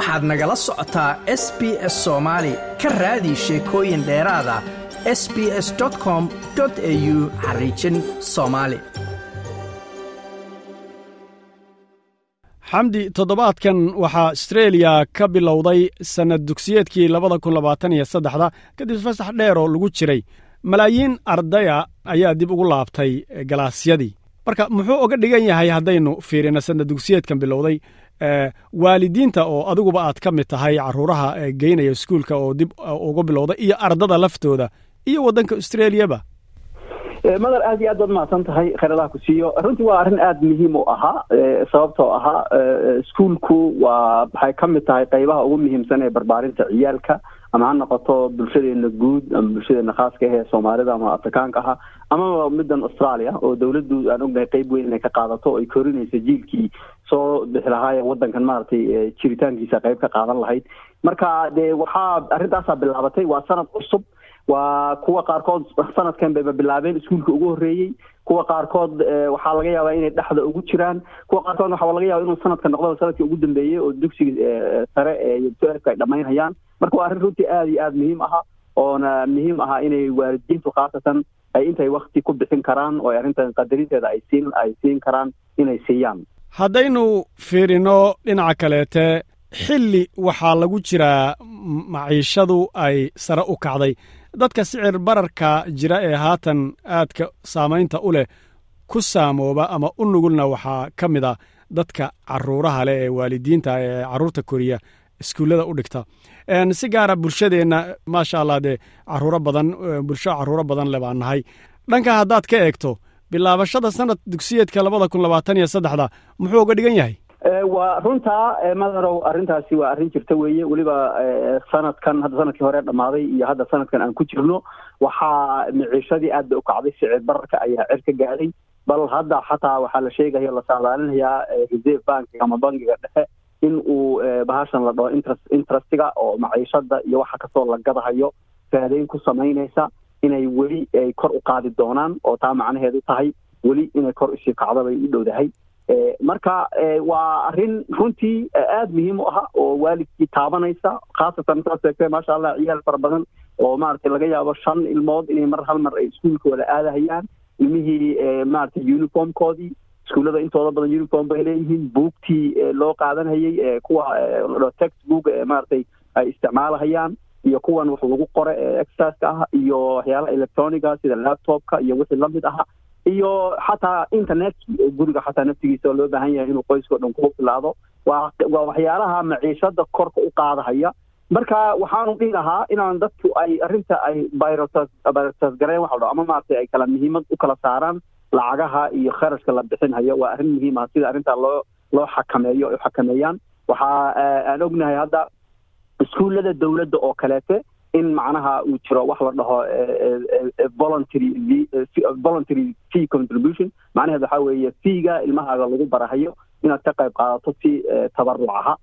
waxaad nagala socotaa s b s soomaali ka raadi sheekooyin dheeraada s b s com au xariijin soomaali xamdi toddobaadkan waxaa astreeliya ka bilowday sannad dugsiyeedkii labada kun labaatan iyo saddexda kadib fasax dheer oo lagu jiray. Malaayiin ardaya ayaa dib ugu laabtay galaasyadii marka muxuu oga dhigan yahay haddaynu fiirino sannad dugsiyeedkan bilowday waalidiinta oo adiguba aad ka mid tahay carruuraha geynaya iskuulka oo dib uga bilowday iyo ardada laftooda iyo waddanka austreliyaba madar aad iyo aad baad mahadsan tahay kheyradaha ku siiyo. Runtii waa arrin aada muhiim u ahaa sababtoo ahaa iskuolku waa waxay ka mid tahay qeybaha ugu muhiimsan ee barbaarinta ciyaalka ama ha noqoto bulshadeena guud ama bulshadeena khaaska ah ee soomaalida ama afrikaanka aha amaba middan australia oo dawladdu aan ognahay qeyb weyn inay ka qaadato ay korinayso jiilkii soo bixi lahaayee waddankan maaragtay jiritaankiisa qeyb ka qaadan lahayd. Marka dee waxaa arrintaasaa bilaabatay waa sanad cusub. Waa kuwa qaarkood sanadkan bayba bilaabeen iskuulka ugu horreeyey kuwa qaarkood waxaa laga yaabaa inay dhexda ugu jiraan. Kuwa qaarkood waxaa laga yaaba inuu sanadka noqdo sannadkii ugu dambeeyey oo dugsiga sare ee ay dhammaynhayaan marka waa arrin runtii aada iyo aada muhiim aha oona muhiim ahaa inay waalidiintu khaasatan ay intay wakti ku bixin karaan oo arrintan qadarinteeda ay siin ay siin karaan inay siiyaan. Haddaynu fiirino dhinaca kaleete xilli waxaa lagu jiraa maciishadu ay sare u kacday dadka sicir bararka jira ee haatan aadka saamaynta u leh ku saamooba ama u nugulna waxaa ka mid a dadka caruuraha leh ee waalidiinta ee carruurta koriya iskuullada u dhigta. Si gaara bulshadeenna maasha allah dee caruuro badan bulsho carruuro badan le baan nahay. Dhanka haddaad ka eegto bilaabashada sanad dugsiyeedka labada kun labaatan iyo saddexda muxuu uga dhigan yahay waa runtaa madarow arrintaasi waa arrin jirta weeye. Weliba sanadkan hadda sannadkii hore dhamaaday iyo hadda sanadkan aan ku jirno waxaa miciishadii aad bay u kacday. Sicir bararka ayaa cer ka gaadhay bal hadda xataa waxaa la sheegaya la saadaalinayaa reserve bankiga ama bankiga dhexe in uu bahashan la dhaho interest interestiga oo maciishada iyo waxa ka soo la gadahayo faadeyn ku samaynaysa inay weli ay kor u qaadi doonaan oo taa macnaheedu tahay weli inay kor u sii kacdo bay u dhowdahay marka waa arrin runtii aada muhiim u aha oo waalidkii taabanaysa khaasatan saas eegtee maasha allah ciyaal fara badan oo maaragtay laga yaabo shan ilmood inay mar hal mar ay iskuulkooda aadahayaan. Ilmihii maaragtay uniformkoodii iskuullada intooda badan uniform bay leeyihiin. Buugtii loo qaadanhayey kuwa textbook maaragtay ay isticmaalahayaan iyo kuwan wax lagu qore ee exerciska ah iyo waxyaalaha electroniga sida laptopka iyo wixii la mid aha iyo xataa internet guriga xataa naftigiisa oo loo baahan yahay inuu qoyska o dhan ku filaado waa waxyaalaha maciishada korka u qaadahaya. Marka waxaanu dhihi lahaa inaan dadku ay arrinta ay byrotas gareen waxa ama maaragtay ay kala muhiimad u kala saaraan lacagaha iyo kharashka la bixinhayo waa arrin muhiim ah sida arrintaa loo loo xakameeyo ay xakameeyaan. Waxaa aan ognahay hadda iskuullada dawladda oo kaleete in macnaha uu jiro wax la dhaho voluntary voluntary fee contribution. Macnaheed waxaa weeye fiiga ilmahaaga lagu barahayo inaad ka qayb qaadato si tabaruc aha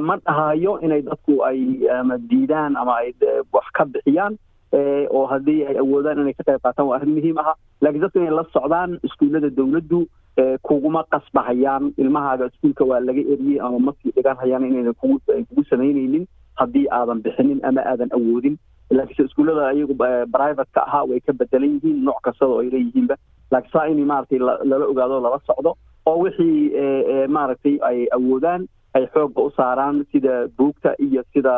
ma dhahayo inay dadku ay ama diidaan ama ay wax ka bixiyaan oo haddii ay awoodaan inay ka qayb qaataan waa arrin muhiim aha. Laakiin dadku inay la socdaan iskuullada dawladdu kuguma qasbahayaan. Ilmahaaga iskuulka waa laga eriyey ama masii dhigan hayaan inaynan kugu samaynaynin haddii aadan bixinin ama aadan awoodin. Laakiinse iskuullada ayagu private-ka ahaa way ka bedelan yihiin nooc kastaba oo ay leeyihiinba laakiin saa in maaragtay lala ogaado lala socdo oo wixii maaragtay ay awoodaan ay xoogga u saaraan sida buugta iyo sida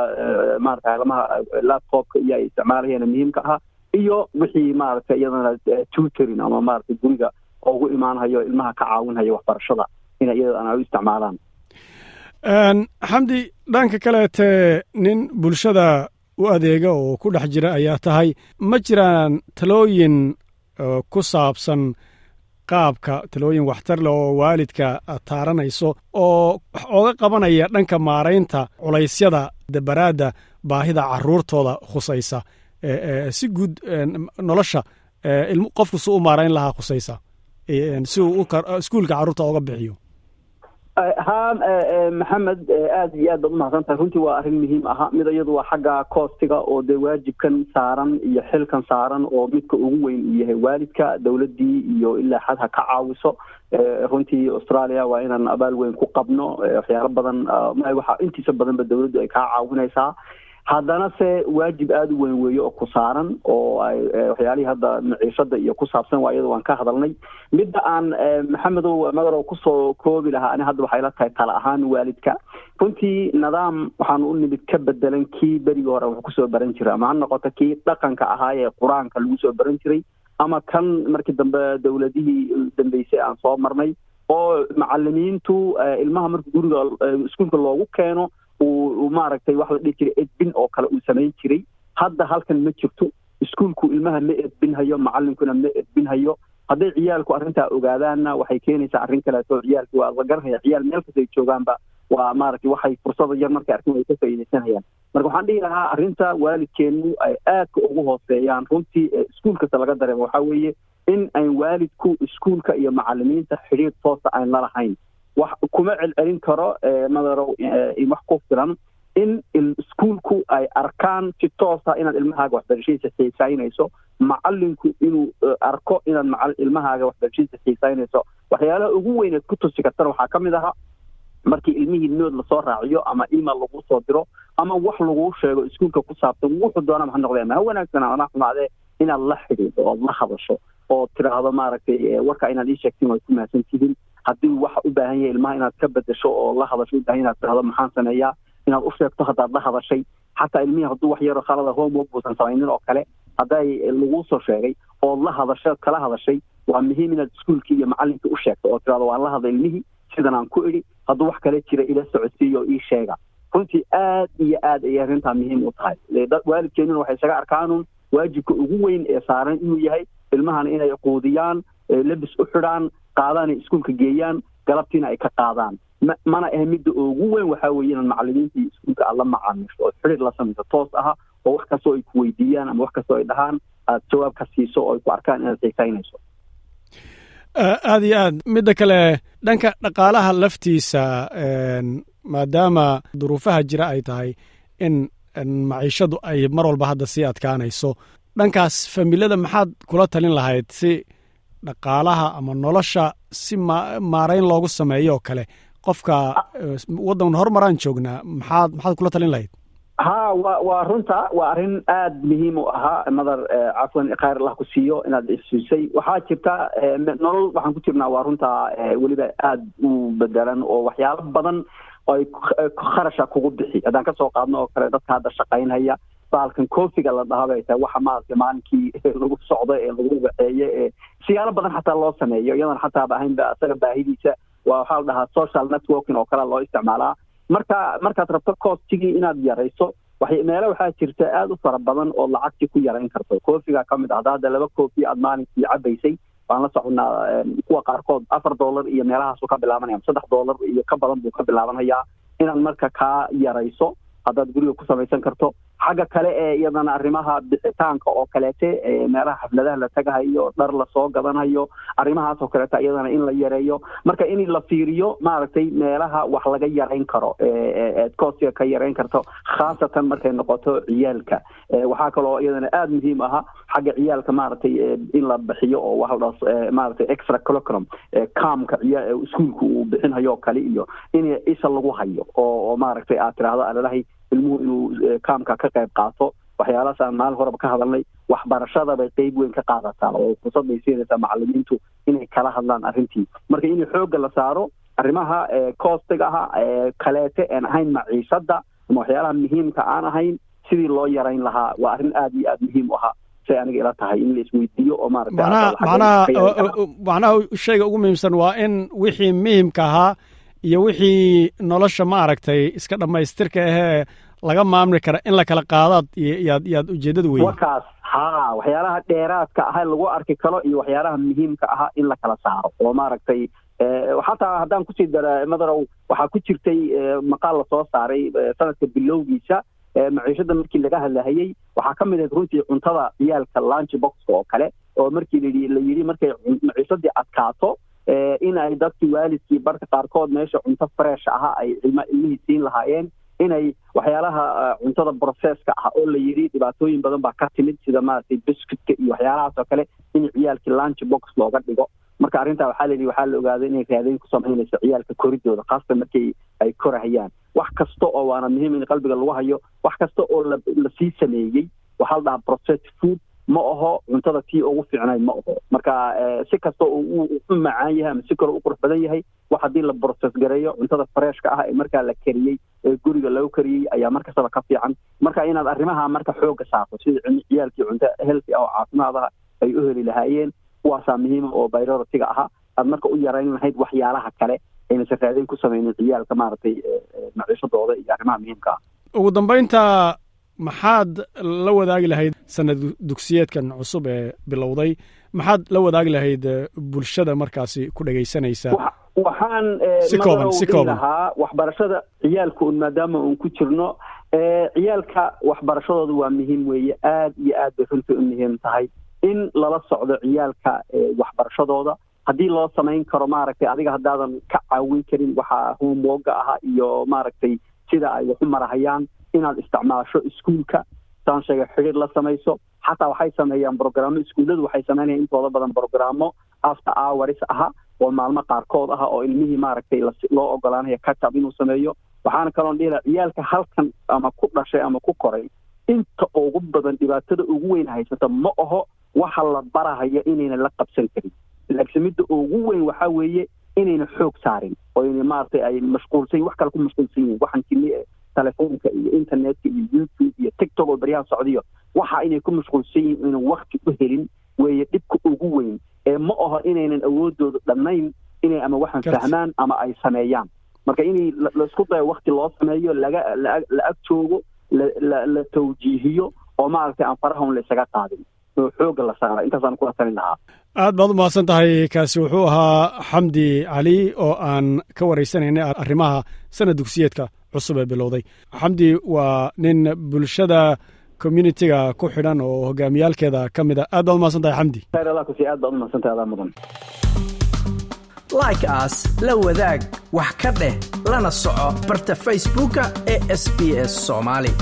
maaragtay alamaha laptopka iyo ay isticmaalayaan muhiimka ahaa iyo wixii maaragtay iyadana tutoring ama maaragtay guriga ugu imaanhayo ilmaha ka caawinhayo waxbarashada inay iyadana u isticmaalaan xamdi dhanka kaleete nin bulshada u adeega oo ku dhex jira ayaa tahay ma jiraan talooyin ku saabsan qaabka talooyin waxtar leh oo waalidka taaranayso oo wax ooga qabanaya dhanka maaraynta culaysyada dabaraadda baahida carruurtooda khusaysa si guud nolosha qofku si u maarayn lahaa khusaysa si uu iskuulka carruurta oga bixiyo ha maxamed aada iyo aad baad umahadsan tahay runtii waa arrin muhiim aha mid iyadu waa xagga koostiga oo dee waajibkan saaran iyo xilkan saaran oo midka ugu weyn uu yahay waalidka dowladdii iyo ilaa xad ha ka caawiso. Runtii australia waa inaan abaal weyn ku qabno. Waxyaalo badan waxa intiisa badanba dowladdu ay kaa caawinaysaa haddana se waajib aada u weyn weeye oo ku saaran oo ay waxyaalihii hadda maciishada iyo ku saabsan waa iyada waan ka hadalnay. Midda aan maxamedow madarow ku soo koobi lahaa ani hadda waxay la tahay tala ahaan waalidka. Runtii nidaam waxaanu u nimid ka bedelan kii berigii hore wax ku soo baran jiray ama ha noqoto kii dhaqanka ahaa ee qur'aanka lagu soo baran jiray ama kan markii dambe dowladihii dambeysay aan soo marnay. Oo macalimiintu ilmaha marka guriga iskuolka loogu keeno uu maaragtay wax la dhihi jiray edbin oo kale uu samayn jiray. Hadda halkan ma jirto iskuolku ilmaha ma edbinhayo macalinkuna ma edbinhayo hadday ciyaalku arrintaa ogaadaanna waxay keenaysaa arrin kaleeto ciyaalki waa la garanaya ciyaal meel kasta ay joogaanba waa maaragtay waxay fursada yar markay arkin ay ka faa'iidaysanayaan. Marka waxaan dhihi lahaa arrinta waalidkeennu ay aadka ugu hooseeyaan runtii iskuol kasta laga dareemo. Waxaa weeye in ay waalidku iskuolka iyo macalimiinta xidhiir toosa aan la lahayn wax kuma celcelin karo madarow wax ku filan in iskuolku ay arkaan si toosa inaad ilmahaaga waxbarashadiisa xiisaynayso macalinku inuu arko inaad ilmahaaga waxbarashadiisa xiisaynayso waxyaalaha ugu weyn eed ku tusi kartana waxaa ka mid ahaa markii ilmihii nood la soo raaciyo ama email lagu soo diro ama wax laguu sheego iskuolka ku saabsan wuxuu doonaba ha noqdee ama ha wanaagsan ana xumaadee inaad la xidhiidho ood la hadasho oo tiraahdo maaragtay warka inaad ii sheegtiin way ku mahadsan haddii waxa u baahan yahay ilmaha inaad ka bedesho oo la hadasho u inaad tirahdo maxaan sameeyaa? Inaad u sheegto haddaad la hadashay. Xataa ilmihii hadduu wax yaroo khalada homework buusan samaynin oo kale hadday laguu soo sheegay ood la hadasho kala hadashay waa muhiim inaad iskuolkii iyo macalinkii u sheegto oo tirahdo waan la hadlay ilmihii sidan aan ku idhi hadduu wax kale jira ila socodsiiyo oo ii sheega. Runtii aad iyo aad ayay arrintaa muhiim u tahay. Waalidkeennuna waxay isaga arkaanun waajibka ugu weyn ee saaran inuu yahay ilmahana inay quudiyaan lebis u xidhaan qaadaanay iskuolka geeyaan galabtiina ay ka qaadaan. Mana ahe midda ugu weyn waxaa weeye inaad macalimiinta iyo iskuolka aad la macaamisho oo xidhiir la samayso toos aha oo wax kastoo ay ku weydiiyaan ama wax kastoo ay dhahaan aad jawaab ka siiso oo ay ku arkaan inaad xiisaynayso. Aada iyo aad midda kale dhanka dhaqaalaha laftiisa maadaama duruufaha jira ay tahay in maciishadu ay mar walba hadda sii adkaanayso. Dhankaas familada maxaad kula talin lahayd si dhaqaalaha ama nolosha si maarayn loogu sameeyo oo kale. Qofka waddan horumaraan joognaa maxaad maxaad kula talin lahayd? Ha wa waa runta waa arrin aada muhiim u ahaa madar cafwan khayr allah ku siiyo inaad isiisay waxaa jirta nolol waxaan ku jirnaa waa runta weliba aada u bedelan oo waxyaalo badan ay kharasha kugu bixi. Haddaan ka soo qaadno oo kale dadka hadda shaqaynhaya baalkan cofiga la dhaha bay tahay waxa maaragtay maalinkii lagu socdo ee lagu waxeeye ee siyaalo badan xataa loo sameeyo iyadan xataaba ahaynba isaga baahidiisa waa waxaa la dhahaa social networking oo kale loo isticmaalaa. Marka markaad rabto coostigii inaad yarayso meelo waxaa jirta aada u fara badan oo lacagtii ku yarayn karto. Cofiga ka mid ah hadda laba cofi aad maalinkii cabaysay waan la soconnaa kuwa qaarkood afar dollar iyo meelahaasu ka bilaabanaya saddex dollar iyo ka badan buu ka bilaabanayaa. Inaad marka kaa yarayso haddaad guriga ku samaysan karto xagga kale ee iyadana arrimaha bixitaanka oo kaleete meelaha xafladaha la tagahayo dhar la soo gadanayo arrimahaas oo kaleete iyadana in la yareeyo. Marka in la fiiriyo maaragtay meelaha wax laga yarayn karo eed koosiga ka yarayn karto khaasatan markay noqoto ciyaalka. Waxaa kaloo iyadana aada muhiim aha xagga ciyaalka maaragtay in la bixiyo oo dhaho maaragtay extra curriculum camka iskuolka uu bixinhayo kale iyo in isha lagu hayo oo oo maaragtay aad tiraahdo alalahay ilmuhu inuu kaamka ka qayb qaato. Waxyaalahaas aan maalin horeba ka hadalnay. Waxbarashada bay qeyb weyn ka qaadataa oo fursad bay siinaysaa macalimiintu inay kala hadlaan arrintii. Marka in xoogga la saaro arrimaha coostiga aha kaleete aan ahayn maciishada ama waxyaalaha muhiimka aan ahayn sidii loo yarayn lahaa waa arrin aada iyo aada muhiim u ahaa. Say aniga ila tahay in la isweydiiyo oo macnaha shayga ugu muhiimsan waa in wixii muhimka ahaa iyo wixii nolosha maaragtay iska dhammaystirka ahee laga maamuli kara in la kala qaadaad yaad yaad ujeeddada weeye wakaas ha waxyaalaha dheeraadka aha lagu arki karo iyo waxyaalaha muhiimka aha in la kala saaro. Oo maaragtay xataa haddaan ku sii dara madarow waxaa ku jirtay maqaal la soo saaray sanadka bilowgiisa maciishada markii laga hadlahayey waxaa ka mid ahayd runtii cuntada ciyaalka lunch boxka oo kale oo markii la la yidhi markay maciishadii adkaato in ay dadkii waalidkii barka qaarkood meesha cunto fresh aha ay ilmihii siin lahaayeen. Inay waxyaalaha cuntada broceska ah oo la yidhi dhibaatooyin badan baa ka timid sida maaragtay biscuitka iyo waxyaalahaas oo kale in ciyaalkii lunch box looga dhigo. Marka arrintaa waxaa la yidhi waxaa la ogaaday inay raadayn ku samaynayso ciyaalka koridooda khaasatan markii ay korahayaan. Wax kasta oo waana muhiim in qalbiga lagu hayo wax kasta oo la sii sameeyey waxaa la dhahaa processed food ma aho cuntada tii ugu fiicnayd ma aho marka si kasta uu u macaan yahay ama si kale u qurux badan yahay wax haddii la process gareeyo cuntada freshka ah ee markaa la kariyey ee guriga lagu kariyey ayaa mar kastaba ka fiican. Marka inaad arrimaha marka xoogga saarto sida ciyaalkii cunto healthy ah oo caafimaadaha ay u heli lahaayeen kuwaasaa muhiima oo priority-ga ahaa aad marka u yarayn lahayd waxyaalaha kale aynasa raadayn ku samaynin ciyaalka maaragtay maciishadooda iyo arrimaha muhiimka ah. Ugu dambaynta maxaad la wadaagi lahayd sanad dugsiyeedkan cusub ee bilowday? Maxaad la wadaagi lahayd bulshada markaasi ku dhegaysanaysa? Waxaan kooban lahaa waxbarashada ciyaalka un maadaama uun ku jirno. Ciyaalka waxbarashadooda waa muhiim weeye. Aad iyo aad bay runtii u muhiim tahay in lala socdo ciyaalka waxbarashadooda. Haddii loo samayn karo maaragtay adiga haddaadan ka caawin karin waxaa homewoga aha iyo maaragtay sida ay waxu marahayaan inaad isticmaasho iskuolka saan sheegay xidhiir la samayso. Xataa waxay sameeyaan brogrammo iskuulladu waxay sameynayaan intooda badan brogrammo after hours aha oo maalmo qaarkood aha oo ilmihii maaragtay loo ogolaanaya katab inuu sameeyo. Waxaana kaloon dhihi laha ciyaalka halkan ama ku dhashay ama ku koray inta ugu badan dhibaatada ugu weyn haysata ma aho waxa la barahayo inayna la qabsan karin. Laakiin midda ugu weyn waxaa weeye inayna xoog saarin oo ina maaragtay ay mashquulsan wax kale ku mashquulsan yihiin waxaan kini telefoonka iyo internetka iyo youtube iyo tiktok oo baryaha socdiyo waxa inay ku mashquulsan yihiin inayna wakti u helin weeye dhibka ugu weyn ee ma aho inaynan awoodooda dhannayn inay ama waxaan fahmaan ama ay sameeyaan. Marka inay la isku dayo wakti loo sameeyo laga la ag joogo la tawjiihiyo oo maaragtay aan farahun la isaga qaadin. Oo xoogga la saara intaasaan kula talin lahaa. Aad baad u mahadsan tahay kaasi wuxuu ahaa xamdi cali oo aan ka waraysanaynay arrimaha sanad dugsiyeedka cusub ee bilowday. Xamdi waa nin bulshada communitiga ku xidhan oo hogaamiyaalkeeda ka mid a aad umahadsan tahay xamdi? Kusi aad baad umahadsan tahay adaa mudan. Like as la wadaag wax ka dheh lana soco barta facebooka ee sb s soomaali